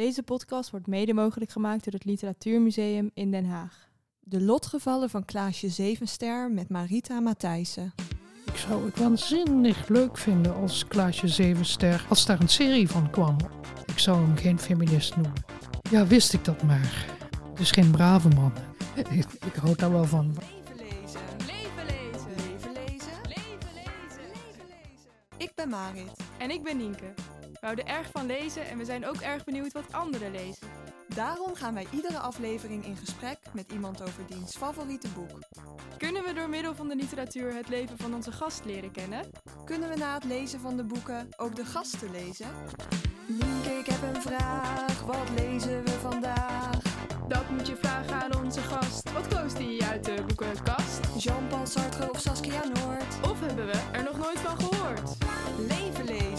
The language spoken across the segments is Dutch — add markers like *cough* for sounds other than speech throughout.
Deze podcast wordt mede mogelijk gemaakt door het Literatuurmuseum in Den Haag. De lotgevallen van Klaasje Zevenster met Marita Matthijssen. Ik zou het waanzinnig leuk vinden als Klaasje Zevenster, als daar een serie van kwam. Ik zou hem geen feminist noemen. Ja, wist ik dat maar. Het is geen brave man. Ik, ik hou daar wel van. Leven lezen. Leven lezen. Leven lezen. Leven lezen. Leven lezen. Ik ben Marit. En ik ben Nienke. We houden erg van lezen en we zijn ook erg benieuwd wat anderen lezen. Daarom gaan wij iedere aflevering in gesprek met iemand over diens favoriete boek. Kunnen we door middel van de literatuur het leven van onze gast leren kennen? Kunnen we na het lezen van de boeken ook de gasten lezen? Nienke, ik heb een vraag. Wat lezen we vandaag? Dat moet je vragen aan onze gast. Wat koos die uit de boekenkast? Jean-Paul Sartre of Saskia Noord? Of hebben we er nog nooit van gehoord? Leven lezen. Leven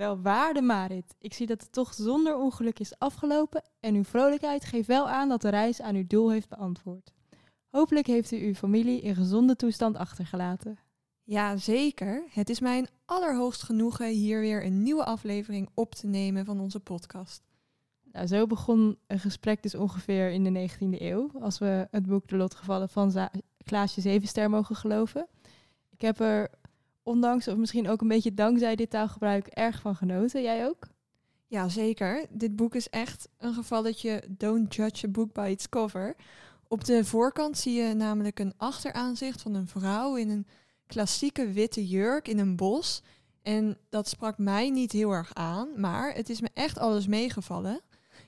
Wel waarde Marit, ik zie dat het toch zonder ongeluk is afgelopen en uw vrolijkheid geeft wel aan dat de reis aan uw doel heeft beantwoord. Hopelijk heeft u uw familie in gezonde toestand achtergelaten. Ja, zeker. Het is mij een allerhoogst genoegen hier weer een nieuwe aflevering op te nemen van onze podcast. Nou, zo begon een gesprek dus ongeveer in de 19e eeuw, als we het boek De Lotgevallen van Klaasje Zevenster mogen geloven. Ik heb er ondanks, of misschien ook een beetje dankzij dit taalgebruik, erg van genoten. Jij ook? Ja, zeker. Dit boek is echt een gevalletje don't judge a book by its cover. Op de voorkant zie je namelijk een achteraanzicht van een vrouw in een klassieke witte jurk in een bos. En dat sprak mij niet heel erg aan, maar het is me echt alles meegevallen.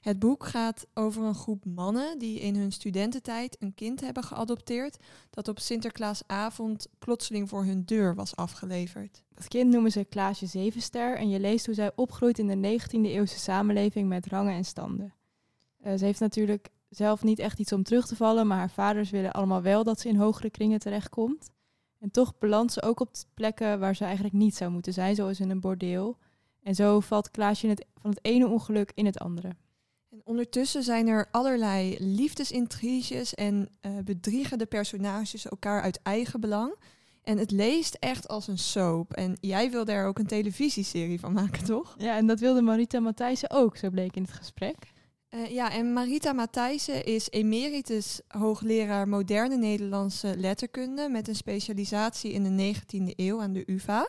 Het boek gaat over een groep mannen die in hun studententijd een kind hebben geadopteerd dat op Sinterklaasavond plotseling voor hun deur was afgeleverd. Dat kind noemen ze Klaasje Zevenster en je leest hoe zij opgroeit in de 19e eeuwse samenleving met rangen en standen. Eh, ze heeft natuurlijk zelf niet echt iets om terug te vallen, maar haar vaders willen allemaal wel dat ze in hogere kringen terechtkomt. En toch belandt ze ook op plekken waar ze eigenlijk niet zou moeten zijn, zoals in een bordeel. En zo valt Klaasje van het ene ongeluk in het andere. En ondertussen zijn er allerlei liefdesintriges en eh, bedriegen de personages elkaar uit eigen belang. En het leest echt als een soap. En jij wil daar ook een televisieserie van maken, toch? Ja, en dat wilde Marita Matthijssen ook, zo bleek in het gesprek. Eh, ja, en Marita Matthijssen is emeritus hoogleraar moderne Nederlandse letterkunde met een specialisatie in de 19e eeuw aan de UvA.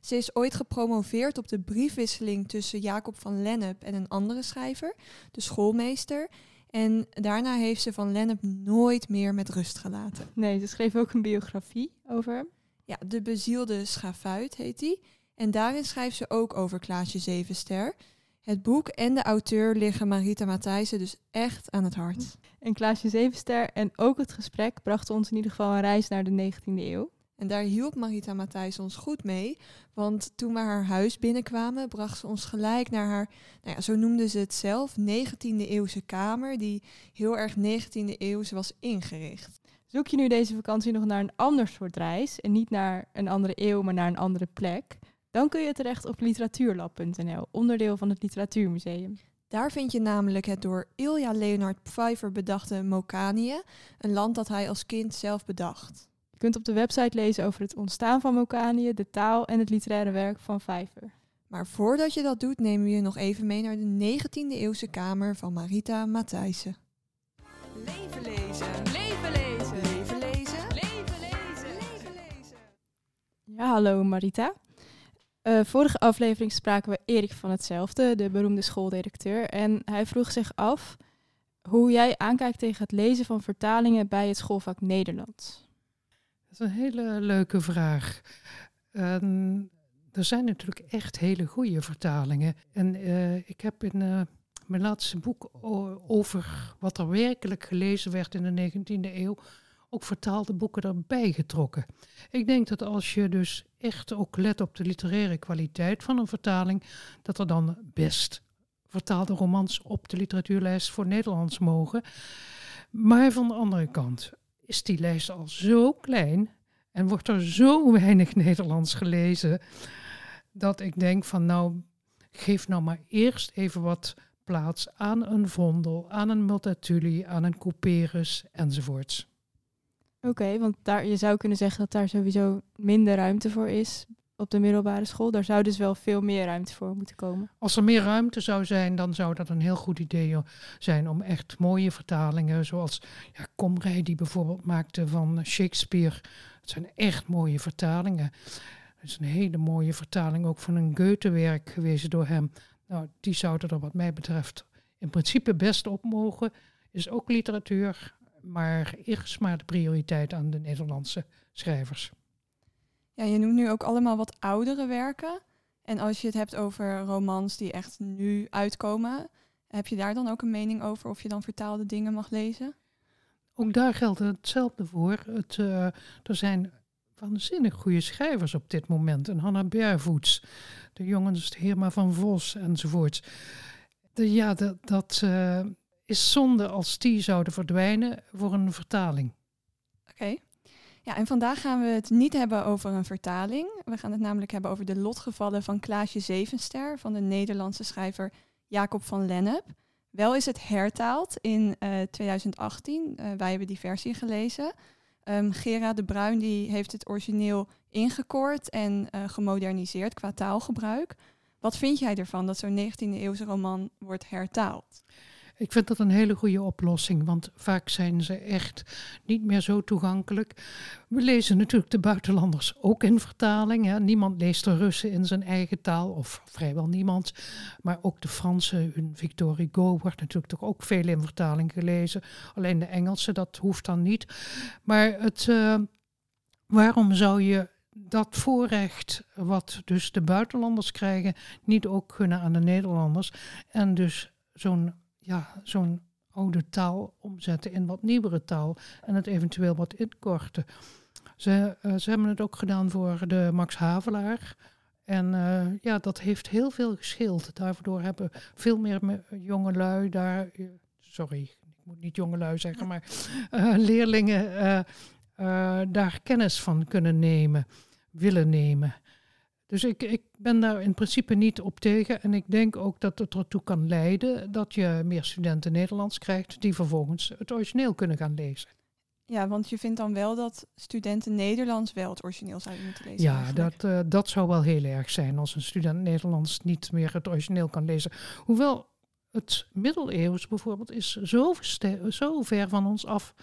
Ze is ooit gepromoveerd op de briefwisseling tussen Jacob van Lennep en een andere schrijver, de schoolmeester. En daarna heeft ze van Lennep nooit meer met rust gelaten. Nee, ze schreef ook een biografie over hem. Ja, De bezielde schafuit heet die. En daarin schrijft ze ook over Klaasje Zevenster. Het boek en de auteur liggen Marita Matthijssen dus echt aan het hart. En Klaasje Zevenster en ook het gesprek brachten ons in ieder geval een reis naar de 19e eeuw. En daar hielp Marita Matthijs ons goed mee. Want toen we haar huis binnenkwamen, bracht ze ons gelijk naar haar, nou ja, zo noemde ze het zelf, 19e eeuwse kamer, die heel erg 19e eeuws was ingericht. Zoek je nu deze vakantie nog naar een ander soort reis en niet naar een andere eeuw, maar naar een andere plek, dan kun je terecht op literatuurlab.nl, onderdeel van het Literatuurmuseum. Daar vind je namelijk het door Ilja Leonard Pfeiffer bedachte Mokanië, een land dat hij als kind zelf bedacht. Je kunt op de website lezen over het ontstaan van Mokanië, de taal en het literaire werk van Pfeiffer. Maar voordat je dat doet, nemen we je nog even mee naar de 19e eeuwse kamer van Marita Matthijssen. Leven lezen. Leven lezen! Leven lezen. Leven lezen! Leven lezen. Ja, hallo Marita. Eh, vorige aflevering spraken we Erik van hetzelfde, de beroemde schooldirecteur. En hij vroeg zich af hoe jij aankijkt tegen het lezen van vertalingen bij het schoolvak Nederlands. Dat is een hele leuke vraag. Ehm, er zijn natuurlijk echt hele goede vertalingen. En eh, ik heb in eh, mijn laatste boek over wat er werkelijk gelezen werd in de 19e eeuw ook vertaalde boeken erbij getrokken. Ik denk dat als je dus echt ook let op de literaire kwaliteit van een vertaling, dat er dan best vertaalde romans op de literatuurlijst voor Nederlands mogen. Maar van de andere kant is die lijst al zo klein en wordt er zo weinig Nederlands gelezen, dat ik denk van nou, geef nou maar eerst even wat plaats aan een Vondel, aan een Multatuli, aan een Couperus enzovoorts. Oké, want daar, je zou kunnen zeggen dat daar sowieso minder ruimte voor is op de middelbare school. Daar zou dus wel veel meer ruimte voor moeten komen. Als er meer ruimte zou zijn, dan zou dat een heel goed idee zijn om echt mooie vertalingen, zoals ja, Komrij die bijvoorbeeld maakte van Shakespeare. Het zijn echt mooie vertalingen. Het is een hele mooie vertaling ook van een Goethe-werk geweest door hem. Nou, die zouden er wat mij betreft in principe best op mogen. Is ook literatuur, maar eerst maar de prioriteit aan de Nederlandse schrijvers. Ja, je noemt nu ook allemaal wat oudere werken. En als je het hebt over romans die echt nu uitkomen, heb je daar dan ook een mening over of je dan vertaalde dingen mag lezen? Ook daar geldt hetzelfde voor. Het, uh, er zijn waanzinnig goede schrijvers op dit moment. En Hanna Bervoets, de jongens Heerma van Vos enzovoort. De, ja, dat, dat uh, is zonde als die zouden verdwijnen voor een vertaling. Oké. Ja, en vandaag gaan we het niet hebben over een vertaling. We gaan het namelijk hebben over de lotgevallen van Klaasje Zevenster van de Nederlandse schrijver Jacob van Lennep. Wel is het hertaald in uh, 2018. Uh, wij hebben die versie gelezen. Um, Gera de Bruin die heeft het origineel ingekoord en uh, gemoderniseerd qua taalgebruik. Wat vind jij ervan dat zo'n 19e eeuwse roman wordt hertaald? Ik vind dat een hele goede oplossing, want vaak zijn ze echt niet meer zo toegankelijk. We lezen natuurlijk de buitenlanders ook in vertaling. Hè. Niemand leest de Russen in zijn eigen taal, of vrijwel niemand. Maar ook de Franse, hun Victor Hugo, wordt natuurlijk toch ook veel in vertaling gelezen. Alleen de Engelse, dat hoeft dan niet. Maar het, uh, waarom zou je dat voorrecht, wat dus de buitenlanders krijgen, niet ook gunnen aan de Nederlanders? En dus zo'n ja, zo'n oude taal omzetten in wat nieuwere taal en het eventueel wat inkorten. Ze, uh, ze hebben het ook gedaan voor de Max Havelaar. En uh, ja, dat heeft heel veel gescheeld. Daardoor hebben veel meer jongelui daar, uh, sorry, ik moet niet jongelui zeggen, maar leerlingen daar kennis van kunnen nemen, willen nemen. Dus ik, ik ben daar in principe niet op tegen. En ik denk ook dat het ertoe kan leiden dat je meer studenten Nederlands krijgt die vervolgens het origineel kunnen gaan lezen. Ja, want je vindt dan wel dat studenten Nederlands wel het origineel zouden moeten lezen. Ja, dat, uh, dat zou wel heel erg zijn als een student Nederlands niet meer het origineel kan lezen. Hoewel het middeleeuws bijvoorbeeld is zo, zo ver van ons af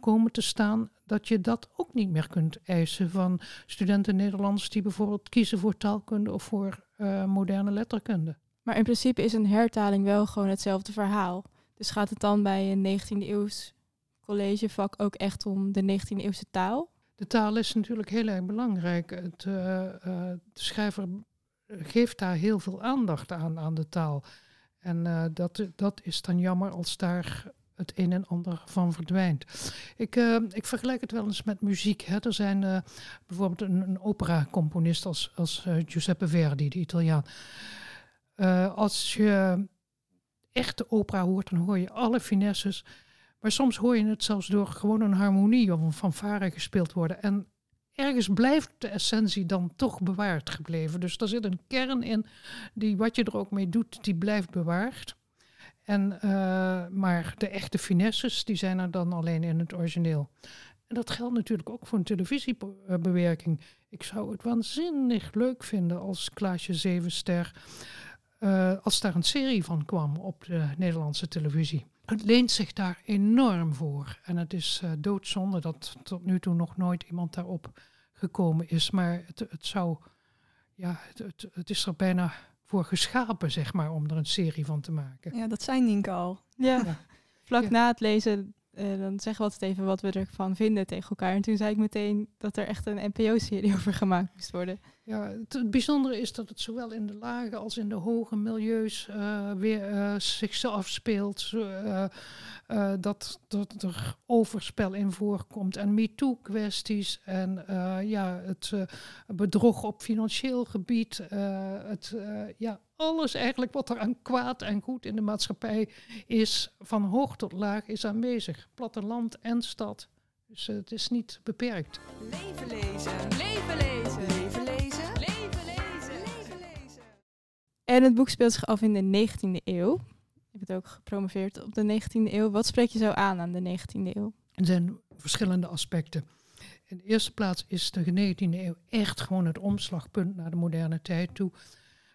komen te staan dat je dat ook niet meer kunt eisen van studenten Nederlands die bijvoorbeeld kiezen voor taalkunde of voor uh, moderne letterkunde. Maar in principe is een hertaling wel gewoon hetzelfde verhaal. Dus gaat het dan bij een 19e eeuws collegevak ook echt om de 19e eeuwse taal? De taal is natuurlijk heel erg belangrijk. Het, uh, uh, de schrijver geeft daar heel veel aandacht aan, aan de taal. En uh, dat, dat is dan jammer als daar het een en ander van verdwijnt. Ik, uh, ik vergelijk het wel eens met muziek. Hè. Er zijn uh, bijvoorbeeld een, opera-componist als, als Giuseppe Verdi, de Italiaan. als je echte opera hoort, dan hoor je alle finesses. Maar soms hoor je het zelfs door gewoon een harmonie of een fanfare gespeeld worden. En ergens blijft de essentie dan toch bewaard gebleven. Dus er zit een kern in die wat je er ook mee doet, die blijft bewaard. En, uh, maar de echte finesses, die zijn er dan alleen in het origineel. En dat geldt natuurlijk ook voor een televisiebewerking. Ik zou het waanzinnig leuk vinden als Klaasje Zevenster, uh, als daar een serie van kwam op de Nederlandse televisie. Het leent zich daar enorm voor. En het is uh, doodzonde dat tot nu toe nog nooit iemand daarop gekomen is. Maar het, het zou, ja, het, het, het, is er bijna voor geschapen, zeg maar, om er een serie van te maken. Ja, dat zijn Nienke al. Ja, ja. vlak ja. na het lezen, uh, dan zeggen we altijd even wat we ervan vinden tegen elkaar. En toen zei ik meteen dat er echt een NPO-serie *laughs* over gemaakt moest worden. Ja, het, bijzondere is dat het zowel in de lage als in de hoge milieus uh, weer uh, zich afspeelt. Uh, dat, dat er overspel in voorkomt en MeToo-kwesties en ja, het bedrog op financieel gebied. het, ja, alles eigenlijk wat er aan kwaad en goed in de maatschappij is, van hoog tot laag, is aanwezig. Platteland en stad. Dus het is niet beperkt. Leven lezen, leven lezen, En het boek speelt zich af in de 19e eeuw. Heb het ook gepromoveerd op de 19e eeuw. Wat spreek je zo aan aan de 19e eeuw? Er zijn verschillende aspecten. In de eerste plaats is de 19e eeuw echt gewoon het omslagpunt naar de moderne tijd toe.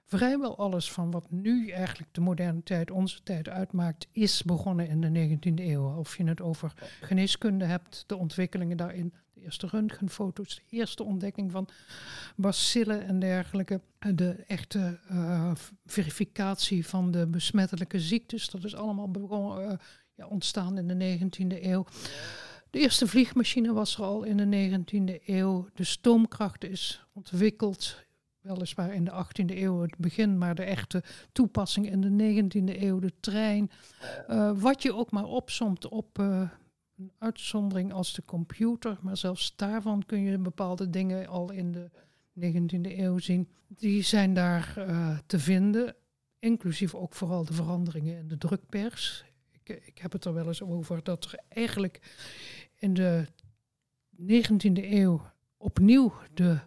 Vrijwel alles van wat nu eigenlijk de moderne tijd, onze tijd uitmaakt, is begonnen in de 19e eeuw. Of je het over geneeskunde hebt, de ontwikkelingen daarin, de eerste röntgenfoto's, de eerste ontdekking van bacillen en dergelijke, de echte uh, verificatie van de besmettelijke ziektes, dat is allemaal begonnen, uh, ja, ontstaan in de 19e eeuw. De eerste vliegmachine was er al in de 19e eeuw. De stoomkracht is ontwikkeld, weliswaar in de 18e eeuw het begin, maar de echte toepassing in de 19e eeuw, de trein. Uh, wat je ook maar opsomt op uh, een uitzondering als de computer, maar zelfs daarvan kun je bepaalde dingen al in de 19e eeuw zien. Die zijn daar uh, te vinden, inclusief ook vooral de veranderingen in de drukpers. Ik, ik heb het er wel eens over dat er eigenlijk in de 19e eeuw opnieuw de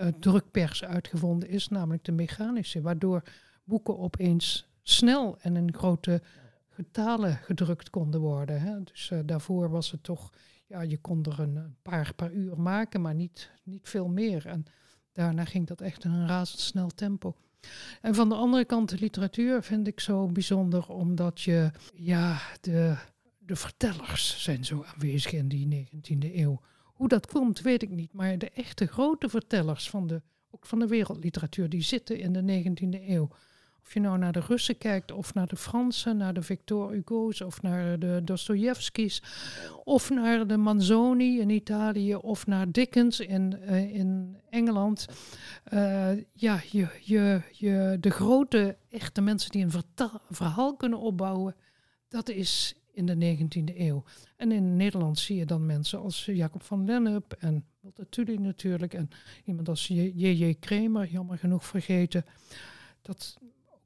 uh, drukpers uitgevonden is, namelijk de mechanische, waardoor boeken opeens snel en in grote getalen gedrukt konden worden. Hè. Dus uh, daarvoor was het toch, ja, je kon er een, een, paar per uur maken, maar niet, niet veel meer. En daarna ging dat echt in een razendsnel tempo. En van de andere kant, de literatuur vind ik zo bijzonder, omdat je, ja, de, de vertellers zijn zo aanwezig in die 19e eeuw. Hoe dat komt, weet ik niet. Maar de echte grote vertellers van de, ook van de wereldliteratuur, die zitten in de 19e eeuw. Of je nou naar de Russen kijkt, of naar de Fransen, naar de Victor Hugo's, of naar de Dostojevskis, of naar de Manzoni in Italië, of naar Dickens in, uh, in Engeland. Uh, ja, je, je, je, de grote, echte mensen die een verhaal kunnen opbouwen, dat is in de 19e eeuw. En in Nederland zie je dan mensen als Jacob van Lennep en Multatuli natuurlijk. En iemand als J.J. Kramer, jammer genoeg vergeten. Dat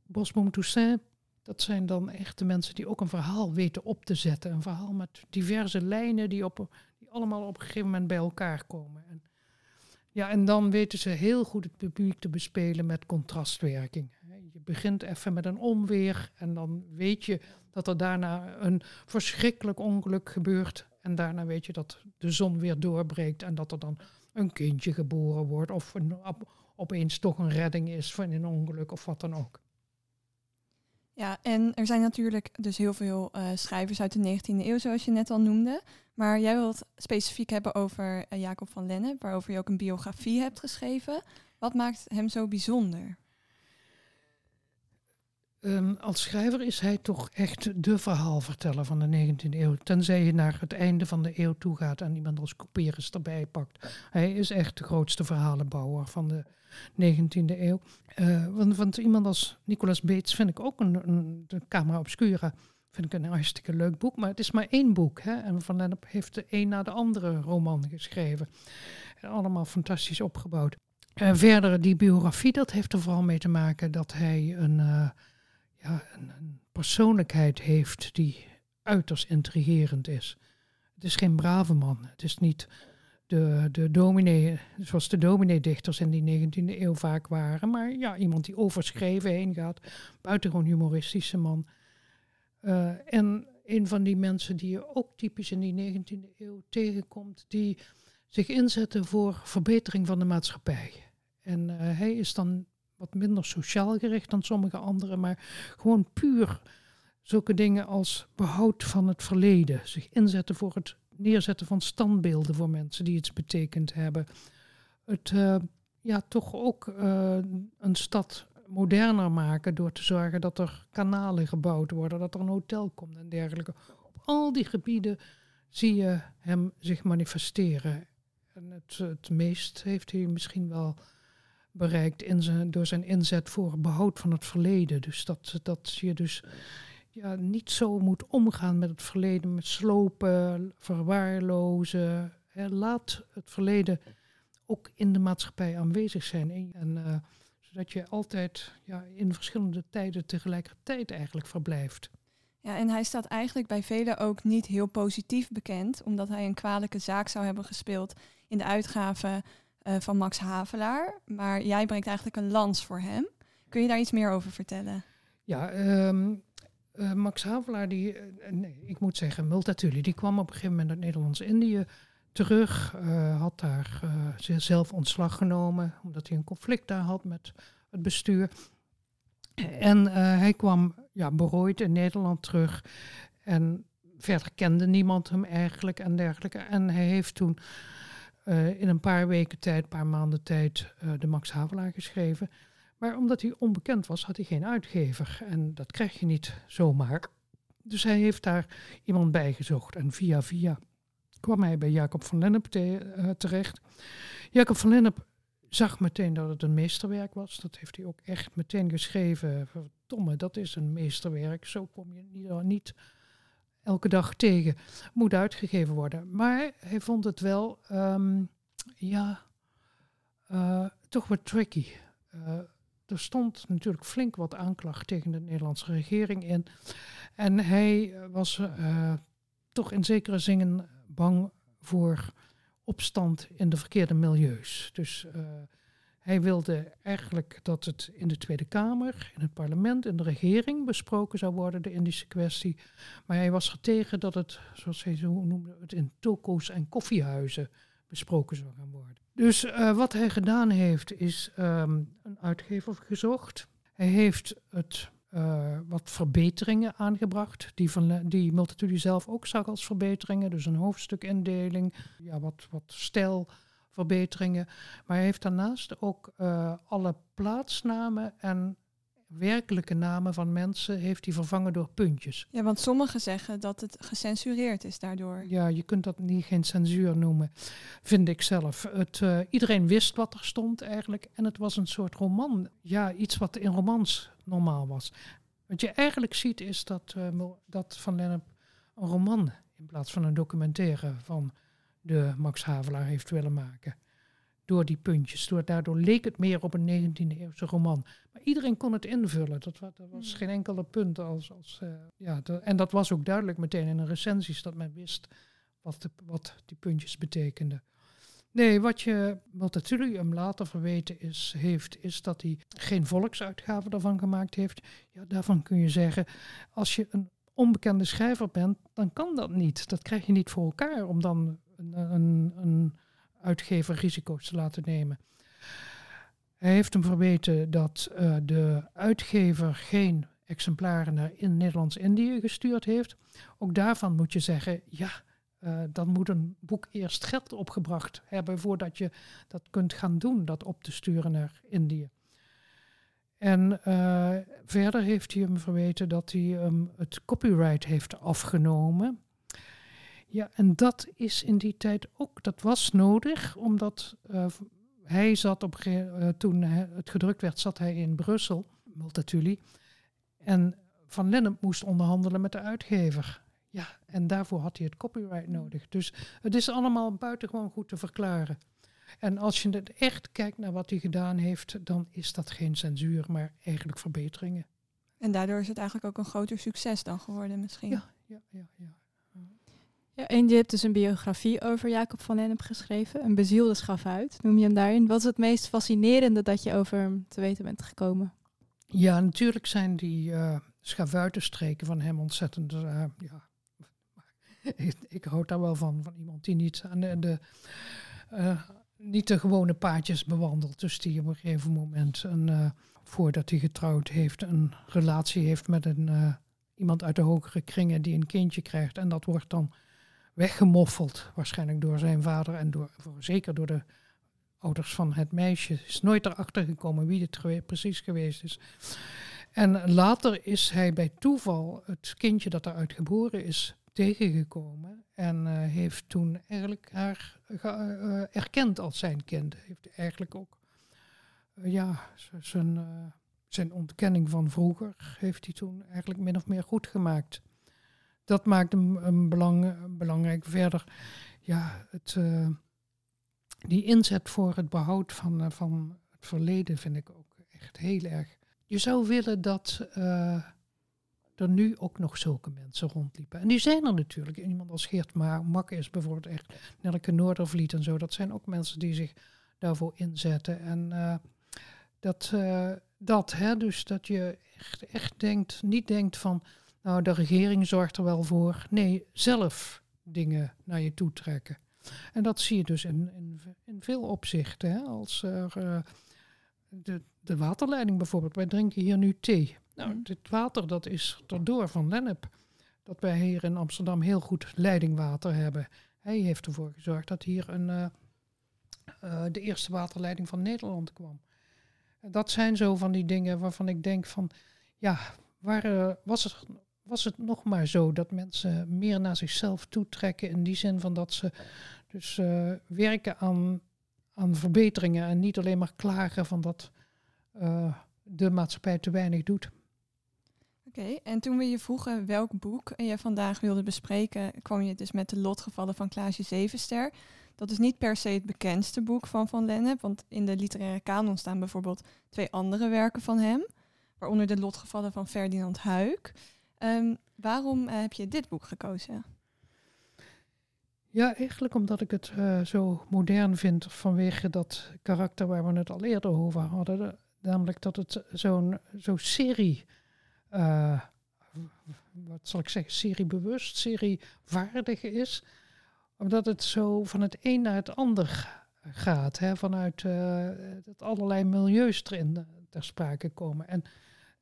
Bosboom Toussaint, dat zijn dan echt de mensen die ook een verhaal weten op te zetten. Een verhaal met diverse lijnen die, op, die allemaal op een gegeven moment bij elkaar komen. En, ja, en dan weten ze heel goed het publiek te bespelen met contrastwerking. Je begint even met een onweer en dan weet je dat er daarna een verschrikkelijk ongeluk gebeurt. En daarna weet je dat de zon weer doorbreekt en dat er dan een kindje geboren wordt. Of een, op, opeens toch een redding is van een ongeluk of wat dan ook. Ja, en er zijn natuurlijk dus heel veel uh, schrijvers uit de 19e eeuw, zoals je net al noemde. Maar jij wilt specifiek hebben over uh, Jacob van Lennep, waarover je ook een biografie hebt geschreven. Wat maakt hem zo bijzonder? Um, als schrijver is hij toch echt de verhaalverteller van de 19e eeuw. Tenzij je naar het einde van de eeuw toe gaat en iemand als Couperus erbij pakt. Hij is echt de grootste verhalenbouwer van de 19e eeuw. Uh, want, iemand als Nicolas Beets vind ik ook een, een de Camera Obscura. Vind ik een hartstikke leuk boek, maar het is maar één boek. Hè? En Van Lennep heeft de een na de andere roman geschreven. En allemaal fantastisch opgebouwd. Uh, verder, die biografie, dat heeft er vooral mee te maken dat hij een... Uh, ja, een, persoonlijkheid heeft die uiterst intrigerend is. Het is geen brave man. Het is niet de, de dominee, zoals de dominee-dichters in die 19e eeuw vaak waren. Maar ja, iemand die overschreven heen gaat. Buitengewoon humoristische man. Uh, en een van die mensen die je ook typisch in die 19e eeuw tegenkomt, die zich inzetten voor verbetering van de maatschappij. En uh, hij is dan wat minder sociaal gericht dan sommige anderen, maar gewoon puur zulke dingen als behoud van het verleden, zich inzetten voor het neerzetten van standbeelden voor mensen die iets betekend hebben. Het uh, ja, toch ook uh, een stad moderner maken door te zorgen dat er kanalen gebouwd worden, dat er een hotel komt en dergelijke. Op al die gebieden zie je hem zich manifesteren. En het, het meest heeft hij misschien wel bereikt in zijn, door zijn inzet voor behoud van het verleden. Dus dat, dat je dus ja, niet zo moet omgaan met het verleden, met slopen, verwaarlozen. Hè. Laat het verleden ook in de maatschappij aanwezig zijn. En, uh, zodat je altijd ja, in verschillende tijden tegelijkertijd eigenlijk verblijft. Ja, en hij staat eigenlijk bij velen ook niet heel positief bekend, omdat hij een kwalijke zaak zou hebben gespeeld in de uitgave uh, van Max Havelaar. Maar jij brengt eigenlijk een lans voor hem. Kun je daar iets meer over vertellen? Ja, um, eh, Max Havelaar, die, eh, ik moet zeggen, Multatuli, die kwam op een gegeven moment uit Nederlands-Indië terug. eh, had daar eh, zichzelf ontslag genomen, omdat hij een conflict daar had met het bestuur. En eh, hij kwam ja, berooid in Nederland terug. En verder kende niemand hem eigenlijk en dergelijke. En hij heeft toen eh, in een paar weken tijd, een paar maanden tijd, eh, de Max Havelaar geschreven. Maar omdat hij onbekend was, had hij geen uitgever. En dat krijg je niet zomaar. Dus hij heeft daar iemand bij gezocht. En via via kwam hij bij Jacob van Lennep eh, terecht. Jacob van Lennep zag meteen dat het een meesterwerk was. Dat heeft hij ook echt meteen geschreven. Verdomme, dat is een meesterwerk. Zo kom je niet, niet elke dag tegen. Moet uitgegeven worden. Maar hij vond het wel, ehm, ja, eh, toch wat tricky. Eh, er stond natuurlijk flink wat aanklacht tegen de Nederlandse regering in. En hij was eh, toch in zekere zin bang voor opstand in de verkeerde milieus. Dus hij wilde eigenlijk dat het in de Tweede Kamer, in het parlement, in de regering besproken zou worden, de Indische kwestie. Maar hij was er tegen dat het, zoals hij zo noemde, het in toko's en koffiehuizen besproken zou gaan worden. Dus eh, wat hij gedaan heeft, is ehm, een uitgever gezocht. Hij heeft het, eh, wat verbeteringen aangebracht, die, van, die Multatuli zelf ook zag als verbeteringen. Dus een hoofdstukindeling, ja, wat, wat stijlverbeteringen. Maar hij heeft daarnaast ook eh, alle plaatsnamen en werkelijke namen van mensen heeft hij vervangen door puntjes. Ja, want sommigen zeggen dat het gecensureerd is daardoor. Ja, je kunt dat niet geen censuur noemen, vind ik zelf. Het, eh, iedereen wist wat er stond eigenlijk. En het was een soort roman. Ja, iets wat in romans normaal was. Wat je eigenlijk ziet is dat, eh, dat Van Lennep een roman in plaats van een documentaire van de Max Havelaar heeft willen maken. Door die puntjes. Door, daardoor leek het meer op een 19e eeuwse roman. Maar iedereen kon het invullen. Dat, wa- dat was Hmm. geen enkele punt. Als, als, eh, ja, de- en dat was ook duidelijk meteen in de recensies dat men wist wat, de, wat die puntjes betekenden. Nee, wat je hem later verweten is, heeft, is dat hij geen volksuitgave daarvan gemaakt heeft. Ja, daarvan kun je zeggen, als je een onbekende schrijver bent, dan kan dat niet. Dat krijg je niet voor elkaar om dan een, een, uitgever risico's te laten nemen. Hij heeft hem verweten dat eh, de uitgever geen exemplaren naar in Nederlands-Indië gestuurd heeft. Ook daarvan moet je zeggen, ja, eh, dan moet een boek eerst geld opgebracht hebben voordat je dat kunt gaan doen, dat op te sturen naar Indië. En eh, verder heeft hij hem verweten dat hij hem het copyright heeft afgenomen. Ja, en dat is in die tijd ook, dat was nodig, omdat eh, hij zat op eh, toen het gedrukt werd, zat hij in Brussel, Multatuli. En Van Lennep moest onderhandelen met de uitgever. Ja, en daarvoor had hij het copyright nodig. Dus het is allemaal buitengewoon goed te verklaren. En als je het echt kijkt naar wat hij gedaan heeft, dan is dat geen censuur, maar eigenlijk verbeteringen. En daardoor is het eigenlijk ook een groter succes dan geworden misschien. Ja, ja, ja, ja. Ja, en je hebt dus een biografie over Jacob van Lennep geschreven, een bezielde schafuit, noem je hem daarin. Wat is het meest fascinerende dat je over hem te weten bent gekomen? Ja, natuurlijk zijn die eh schavuitenstreken van hem ontzettend. eh, ja. *laughs* ik, ik houd daar wel van, van iemand die niet, aan de, eh, niet de gewone paadjes bewandelt. Dus die op een gegeven moment, voordat hij getrouwd heeft, een relatie heeft met een, iemand uit de hogere kringen die een kindje krijgt. En dat wordt dan weggemoffeld, waarschijnlijk door zijn vader en door, zeker door de ouders van het meisje. Is nooit erachter gekomen wie het precies geweest is. En later is hij bij toeval het kindje dat eruit geboren is tegengekomen. En eh, heeft toen eigenlijk haar eh, erkend als zijn kind. Heeft eigenlijk ook eh, ja, zijn, zijn ontkenning van vroeger heeft hij toen eigenlijk min of meer goed gemaakt. Dat maakt hem een belang, belangrijk. Verder, ja, het, eh, die inzet voor het behoud van, eh, van het verleden vind ik ook echt heel erg. Je zou willen dat eh, er nu ook nog zulke mensen rondliepen. En die zijn er natuurlijk. Iemand als Geert Ma Makke is bijvoorbeeld echt, Nelke Noordervliet en zo. Dat zijn ook mensen die zich daarvoor inzetten. En dat, dat hè, dus dat je echt, echt denkt, niet denkt van, nou, de regering zorgt er wel voor. Nee, zelf dingen naar je toe trekken. En dat zie je dus in, in, in veel opzichten. Hè? Als er, eh, de, de waterleiding bijvoorbeeld. Wij drinken hier nu thee. Nou, Mhm. dit water dat is erdoor van Lennep. Dat wij hier in Amsterdam heel goed leidingwater hebben. Hij heeft ervoor gezorgd dat hier een, eh, eh, de eerste waterleiding van Nederland kwam. Dat zijn zo van die dingen waarvan ik denk van... Ja, waar, was, het, was het nog maar zo dat mensen meer naar zichzelf toetrekken... in die zin van dat ze dus eh, werken aan, aan verbeteringen... en niet alleen maar klagen van dat eh, de maatschappij te weinig doet. Oké, en toen we je vroegen welk boek je vandaag wilde bespreken, kwam je dus met de lotgevallen van Klaasje Zevenster. Dat is niet per se het bekendste boek van Van Lennep, want in de literaire kanon staan bijvoorbeeld twee andere werken van hem, waaronder de lotgevallen van Ferdinand Huik. Ehm, waarom eh, heb je dit boek gekozen? Ja, eigenlijk omdat ik het eh, zo modern vind vanwege dat karakter waar we het al eerder over hadden. de- namelijk dat het zo'n zo'n serie, eh, wat zal ik zeggen, seriebewust, seriewaardig is. Omdat het zo van het een naar het ander gaat. Hè, vanuit eh, dat allerlei milieus erin eh, ter sprake komen. En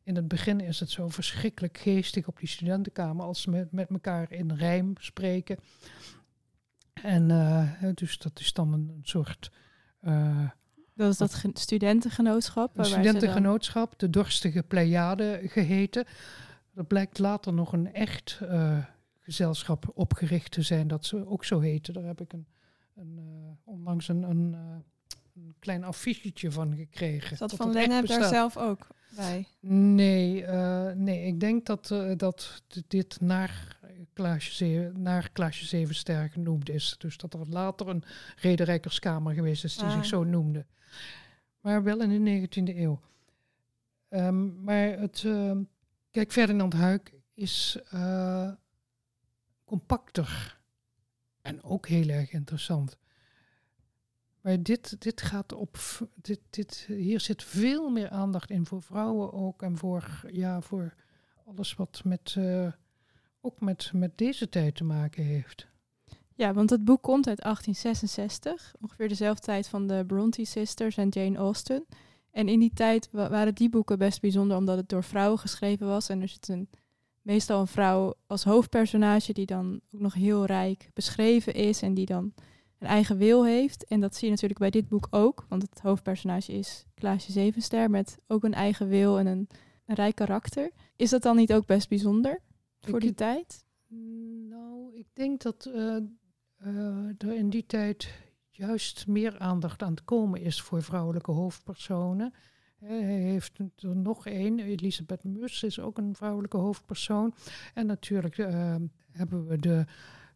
in het begin is het zo verschrikkelijk geestig op die studentenkamer als ze met, met elkaar in rijm spreken. En eh, dus dat is dan een, soort eh, Dat is dat gen- studentengenootschap. een studentengenootschap, de dorstige Pleiade geheten. Er blijkt later nog een echt eh, gezelschap opgericht te zijn dat ze ook zo heten. Daar heb ik een, een, onlangs een, een, een klein affichetje van gekregen. Zat dat Van Lennep daar zelf ook bij? Nee, eh, nee, ik denk dat, eh, dat dit naar Klaasje, Ze- naar Klaasje Zevenster genoemd is. Dus dat er later een rederijkerskamer geweest is die Ah. zich zo noemde. Maar wel in de 19e eeuw. Ehm, maar het, ehm, kijk, Ferdinand Huik is eh, compacter en ook heel erg interessant. Maar dit, dit gaat op. Dit, dit, hier zit veel meer aandacht in voor vrouwen ook. En voor, ja, voor alles wat met. eh, ook met, met deze tijd te maken heeft. Ja, want het boek komt uit 1866, ongeveer dezelfde tijd van de Bronte Sisters en Jane Austen. En in die tijd wa- waren die boeken best bijzonder omdat het door vrouwen geschreven was. En er zit een, meestal een vrouw als hoofdpersonage die dan ook nog heel rijk beschreven is en die dan een eigen wil heeft. En dat zie je natuurlijk bij dit boek ook, want het hoofdpersonage is Klaasje Zevenster met ook een eigen wil en een, een rijk karakter. Is dat dan niet ook best bijzonder voor Ik- die tijd? Nou, ik denk dat eh, eh, er in die tijd juist meer aandacht aan het komen is voor vrouwelijke hoofdpersonen. Hij heeft er nog één, Elisabeth Mus is ook een vrouwelijke hoofdpersoon. En natuurlijk eh, hebben we de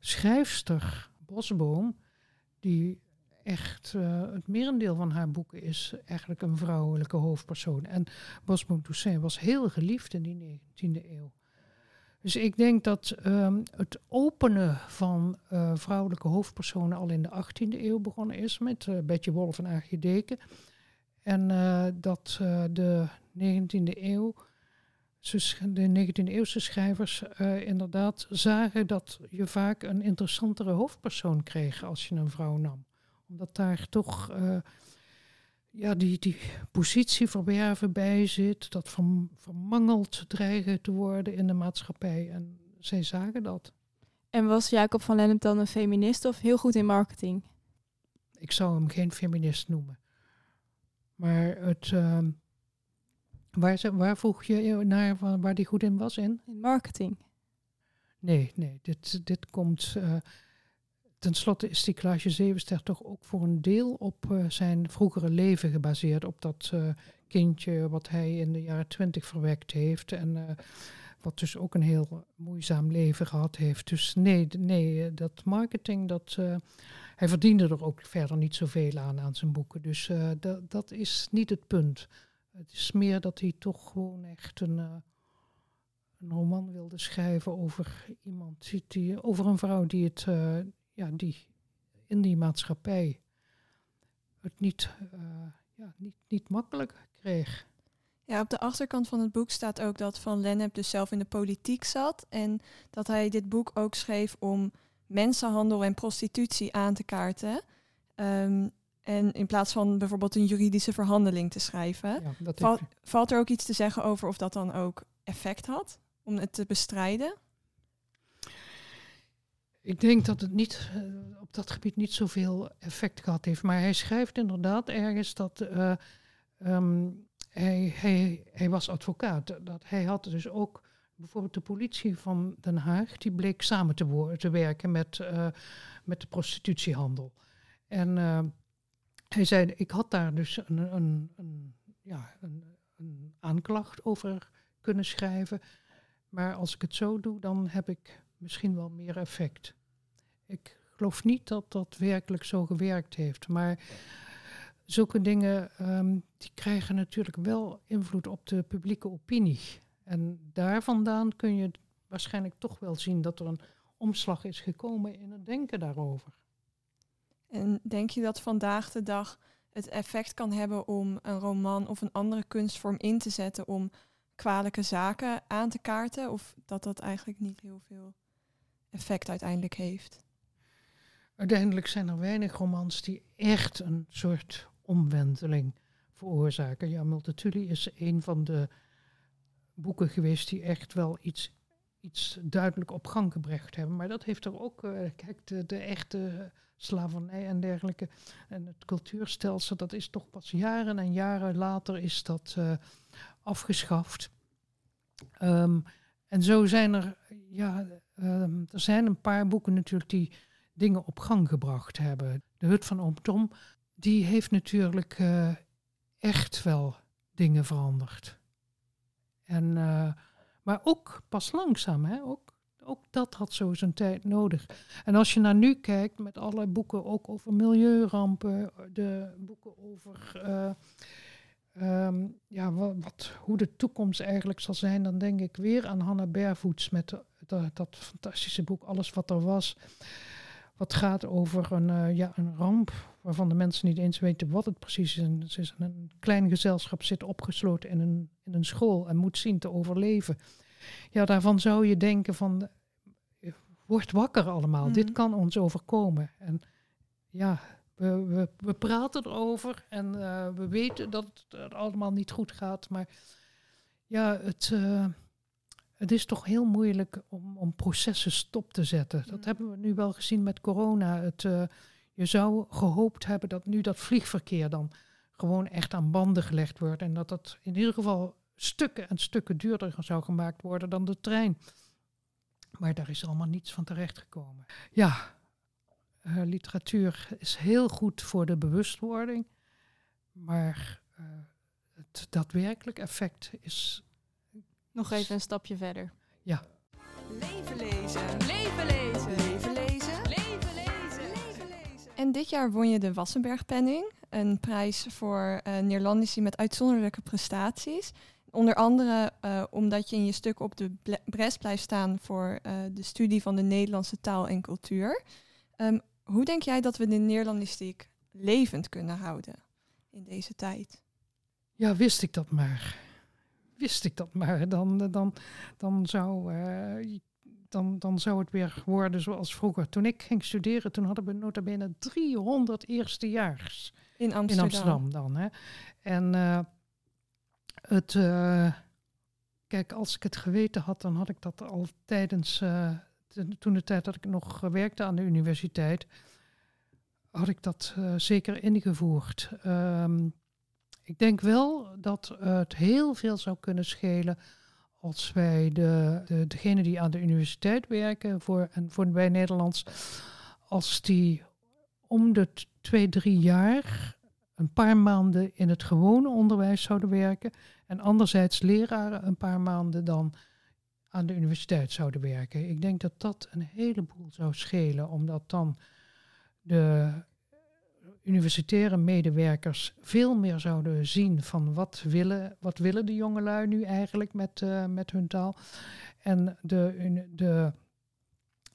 schrijfster Bosboom, die echt eh, het merendeel van haar boeken is eigenlijk een vrouwelijke hoofdpersoon. En Bosboom Toussaint was heel geliefd in die 19e eeuw. Dus ik denk dat ehm, het openen van eh, vrouwelijke hoofdpersonen al in de 18e eeuw begonnen is met eh Betje Wolf en Aagje Deken. En dat de 19e eeuw, de 19e eeuwse schrijvers eh, inderdaad zagen dat je vaak een interessantere hoofdpersoon kreeg als je een vrouw nam. Omdat daar toch eh, ja, die, die positie verwerven bij zit, dat verm- vermangeld dreigen te worden in de maatschappij. En zij zagen dat. En was Jacob van Lennep dan een feminist of heel goed in marketing? Ik zou hem geen feminist noemen. Maar het, ehm, waar, ze- waar vroeg je naar waar, die goed in was in? In marketing. Nee, nee, dit, dit komt. eh ten slotte is die Klaasje Zevenster toch ook voor een deel op eh, zijn vroegere leven gebaseerd. Op dat eh, kindje wat hij in de jaren twintig verwekt heeft. En eh, wat dus ook een heel moeizaam leven gehad heeft. Dus nee, nee eh, dat marketing, dat, eh, hij verdiende er ook verder niet zoveel aan aan zijn boeken. Dus eh, dat, dat is niet het punt. Het is meer dat hij toch gewoon echt een. eh, een roman wilde schrijven over iemand, die- over een vrouw die het, eh, ja, die in die maatschappij het niet, eh, ja, niet, niet makkelijk kreeg. Ja, op de achterkant van het boek staat ook dat Van Lennep dus zelf in de politiek zat. En dat hij dit boek ook schreef om mensenhandel en prostitutie aan te kaarten. Ehm, en in plaats van bijvoorbeeld een juridische verhandeling te schrijven. Ja, Val- valt er ook iets te zeggen over of dat dan ook effect had om het te bestrijden? Ik denk dat het niet, eh, op dat gebied niet zoveel effect gehad heeft. Maar hij schrijft inderdaad ergens dat eh, ehm, hij, hij, hij was advocaat. Dat hij had dus ook bijvoorbeeld de politie van Den Haag, die bleek samen te, werken met, eh, met de prostitutiehandel. En hij zei, ik had daar dus een, een, een, ja, een, een aanklacht over kunnen schrijven. Maar als ik het zo doe, dan heb ik misschien wel meer effect. Ik geloof niet dat dat werkelijk zo gewerkt heeft. Maar zulke dingen ehm, die krijgen natuurlijk wel invloed op de publieke opinie. En daar vandaan kun je waarschijnlijk toch wel zien dat er een omslag is gekomen in het denken daarover. En denk je dat vandaag de dag het effect kan hebben om een roman of een andere kunstvorm in te zetten om kwalijke zaken aan te kaarten? Of dat dat eigenlijk niet heel veel effect uiteindelijk heeft? Uiteindelijk zijn er weinig romans die echt een soort omwenteling veroorzaken. Ja, Multatuli is een van de boeken geweest die echt wel iets, iets duidelijk op gang gebracht hebben. Maar dat heeft er ook, eh, kijk, de, de echte slavernij en dergelijke. En het cultuurstelsel, dat is toch pas jaren en jaren later is dat eh, afgeschaft. Ehm, en zo zijn er, ja, ehm, er zijn een paar boeken natuurlijk die dingen op gang gebracht hebben. De Hut van Oom Tom, die heeft natuurlijk eh, echt wel dingen veranderd. En, maar ook pas langzaam, hè? Ook, ook dat had zo zijn tijd nodig. En als je naar nu kijkt met alle boeken ook over milieurampen, de boeken over eh, ehm, ja, wat, hoe de toekomst eigenlijk zal zijn, dan denk ik weer aan Hannah Barefoots met dat fantastische boek Alles wat er was. Wat gaat over een, eh, ja, een ramp waarvan de mensen niet eens weten wat het precies is. En Ze is een klein gezelschap, zit opgesloten in een, in een school en moet zien te overleven. Ja, daarvan zou je denken van, eh, word wakker allemaal, Mhm. dit kan ons overkomen. En ja, we, we, we praten erover en eh, we weten dat het allemaal niet goed gaat. Maar ja, het, het is toch heel moeilijk om, om processen stop te zetten. Dat Mm. hebben we nu wel gezien met corona. Het, eh, je zou gehoopt hebben dat nu dat vliegverkeer dan gewoon echt aan banden gelegd wordt. En dat dat in ieder geval stukken en stukken duurder zou gemaakt worden dan de trein. Maar daar is allemaal niets van terechtgekomen. Ja, eh, literatuur is heel goed voor de bewustwording. Maar eh, het daadwerkelijk effect is Nog even een stapje verder. Leven lezen. Leven lezen. Leven lezen. Leven lezen. Leven lezen. En dit jaar won je de Wassenbergpenning, een prijs voor eh Neerlandici met uitzonderlijke prestaties. Onder andere eh, omdat je in je stuk op de bres blijft staan voor eh, de studie van de Nederlandse taal en cultuur. Ehm, hoe denk jij dat we de Neerlandistiek levend kunnen houden in deze tijd? Ja, wist ik dat maar. Wist ik dat maar. Dan, dan, dan, zou, eh, dan, dan zou het weer worden zoals vroeger. Toen ik ging studeren, toen hadden we nota bene 300 eerstejaars In Amsterdam. in Amsterdam dan. Hè. En eh, het, eh, kijk, als ik het geweten had, dan had ik dat al tijdens, de- toen de tijd dat ik nog werkte aan de universiteit, had ik dat zeker ingevoerd. Ehm, ik denk wel dat het heel veel zou kunnen schelen als wij de, de, degenen die aan de universiteit werken voor, en voor bij Nederlands, als die om de twee, drie jaar een paar maanden in het gewone onderwijs zouden werken en anderzijds leraren een paar maanden dan aan de universiteit zouden werken. Ik denk dat dat een heleboel zou schelen, omdat dan de universitaire medewerkers veel meer zouden zien van wat willen, wat willen de jongelui nu eigenlijk met, eh, met hun taal. En de, de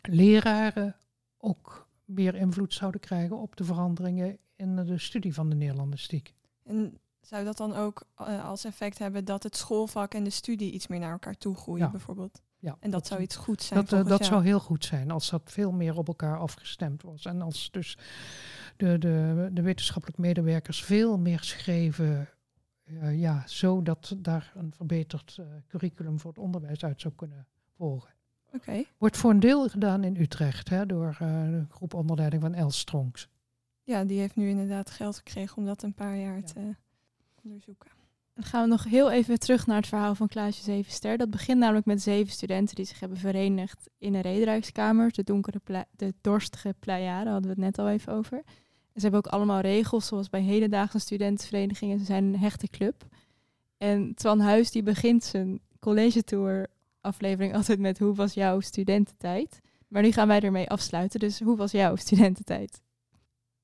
leraren ook meer invloed zouden krijgen op de veranderingen in de studie van de Nederlandistiek. En zou dat dan ook eh, als effect hebben dat het schoolvak en de studie iets meer naar elkaar toe groeien, Ja. bijvoorbeeld? Ja, En dat, zou iets goed zijn. Dat, eh, dat jou. zou heel goed zijn als dat veel meer op elkaar afgestemd was. En als dus de, de, de wetenschappelijk medewerkers veel meer schreven, eh, ja, zodat daar een verbeterd eh, curriculum voor het onderwijs uit zou kunnen volgen. Oké. Wordt voor een deel gedaan in Utrecht hè, door eh, de groep onder leiding van Els Stronks. Ja, die heeft nu inderdaad geld gekregen om dat een paar jaar Ja. te onderzoeken. Dan gaan we nog heel even terug naar het verhaal van Klaasje Zevenster. Dat begint namelijk met zeven studenten die zich hebben verenigd in een rederijkskamer. De, donkere de dorstige Pleiade hadden we het net al even over. En ze hebben ook allemaal regels, zoals bij hedendaagse studentenverenigingen. Ze zijn een hechte club. En Twan Huis die begint zijn college tour aflevering altijd met hoe was jouw studententijd? Maar nu gaan wij ermee afsluiten. Dus hoe was jouw studententijd?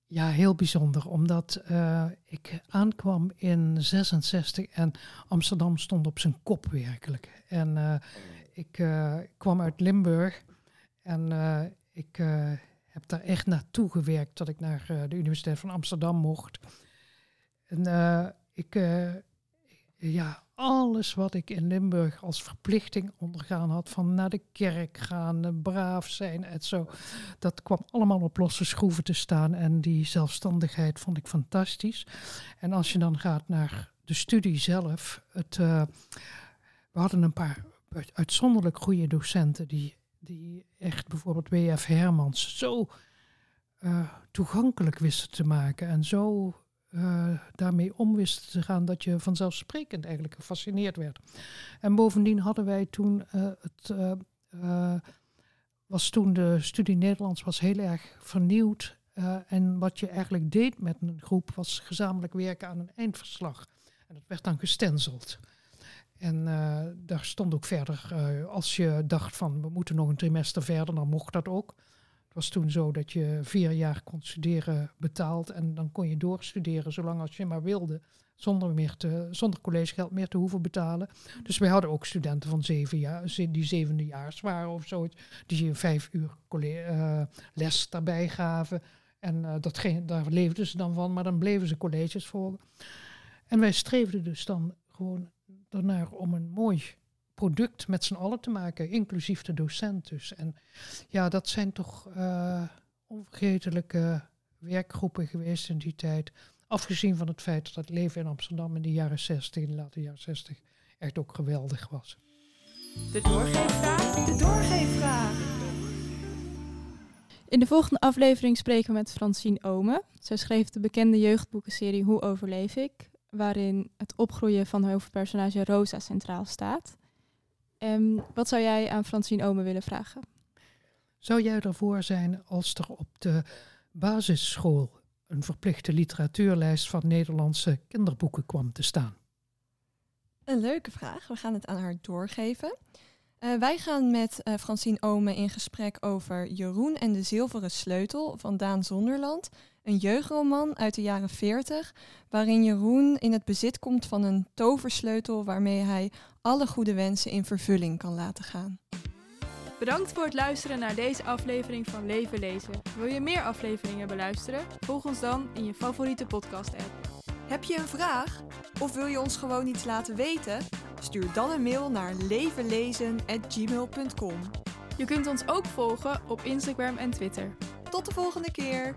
Ja, heel bijzonder, omdat eh, ik aankwam in 66 en Amsterdam stond op zijn kop werkelijk. En eh, ik eh, kwam uit Limburg en ik heb daar echt naartoe gewerkt dat ik naar de Universiteit van Amsterdam mocht. En ik, ja, alles wat ik in Limburg als verplichting ondergaan had, van naar de kerk gaan, eh, braaf zijn en zo, dat kwam allemaal op losse schroeven te staan. En die zelfstandigheid vond ik fantastisch. En als je dan gaat naar de studie zelf, het, eh, we hadden een paar uit- uitzonderlijk goede docenten die, die echt bijvoorbeeld W.F. Hermans zo eh, toegankelijk wisten te maken en zo eh, daarmee om wisten te gaan dat je vanzelfsprekend eigenlijk gefascineerd werd. En bovendien hadden wij toen eh, het eh, was toen de studie Nederlands was heel erg vernieuwd. en wat je eigenlijk deed met een groep was gezamenlijk werken aan een eindverslag. En dat werd dan gestenseld. En daar stond ook verder, als je dacht van we moeten nog een trimester verder, dan mocht dat ook. Was toen zo dat je vier jaar kon studeren betaald en dan kon je doorstuderen zolang als je maar wilde. Zonder, meer te, zonder collegegeld meer te hoeven betalen. Dus wij hadden ook studenten van zeven jaar, die zevendejaars waren of zoiets. Die je vijf uur eh, les daarbij gaven. En eh, dat ging, daar leefden ze dan van, maar dan bleven ze colleges volgen. En wij streefden dus dan gewoon ernaar om een mooi product met z'n allen te maken, inclusief de docent dus. En ja, dat zijn toch eh, onvergetelijke werkgroepen geweest in die tijd. Afgezien van het feit dat het leven in Amsterdam in de jaren 60, in de late jaren 60, echt ook geweldig was. De doorgeefvraag. De doorgeefvraag. In de volgende aflevering spreken we met Francine Omen. Zij schreef de bekende jeugdboekenserie Hoe overleef ik? Waarin het opgroeien van hoofdpersonage Rosa centraal staat. En wat zou jij aan Francine Omen willen vragen? Zou jij ervoor zijn als er op de basisschool een verplichte literatuurlijst van Nederlandse kinderboeken kwam te staan? Een leuke vraag. We gaan het aan haar doorgeven. Eh, wij gaan met eh, Francine Omen in gesprek over Jeroen en de Zilveren Sleutel van Daan Zonderland. Een jeugdroman uit de jaren 40, waarin Jeroen in het bezit komt van een toversleutel waarmee hij alle goede wensen in vervulling kan laten gaan. Bedankt voor het luisteren naar deze aflevering van Leven Lezen. Wil je meer afleveringen beluisteren? Volg ons dan in je favoriete podcast-app. Heb je een vraag? Of wil je ons gewoon iets laten weten? Stuur dan een mail naar levenlezen.gmail.com. Je kunt ons ook volgen op Instagram en Twitter. Tot de volgende keer!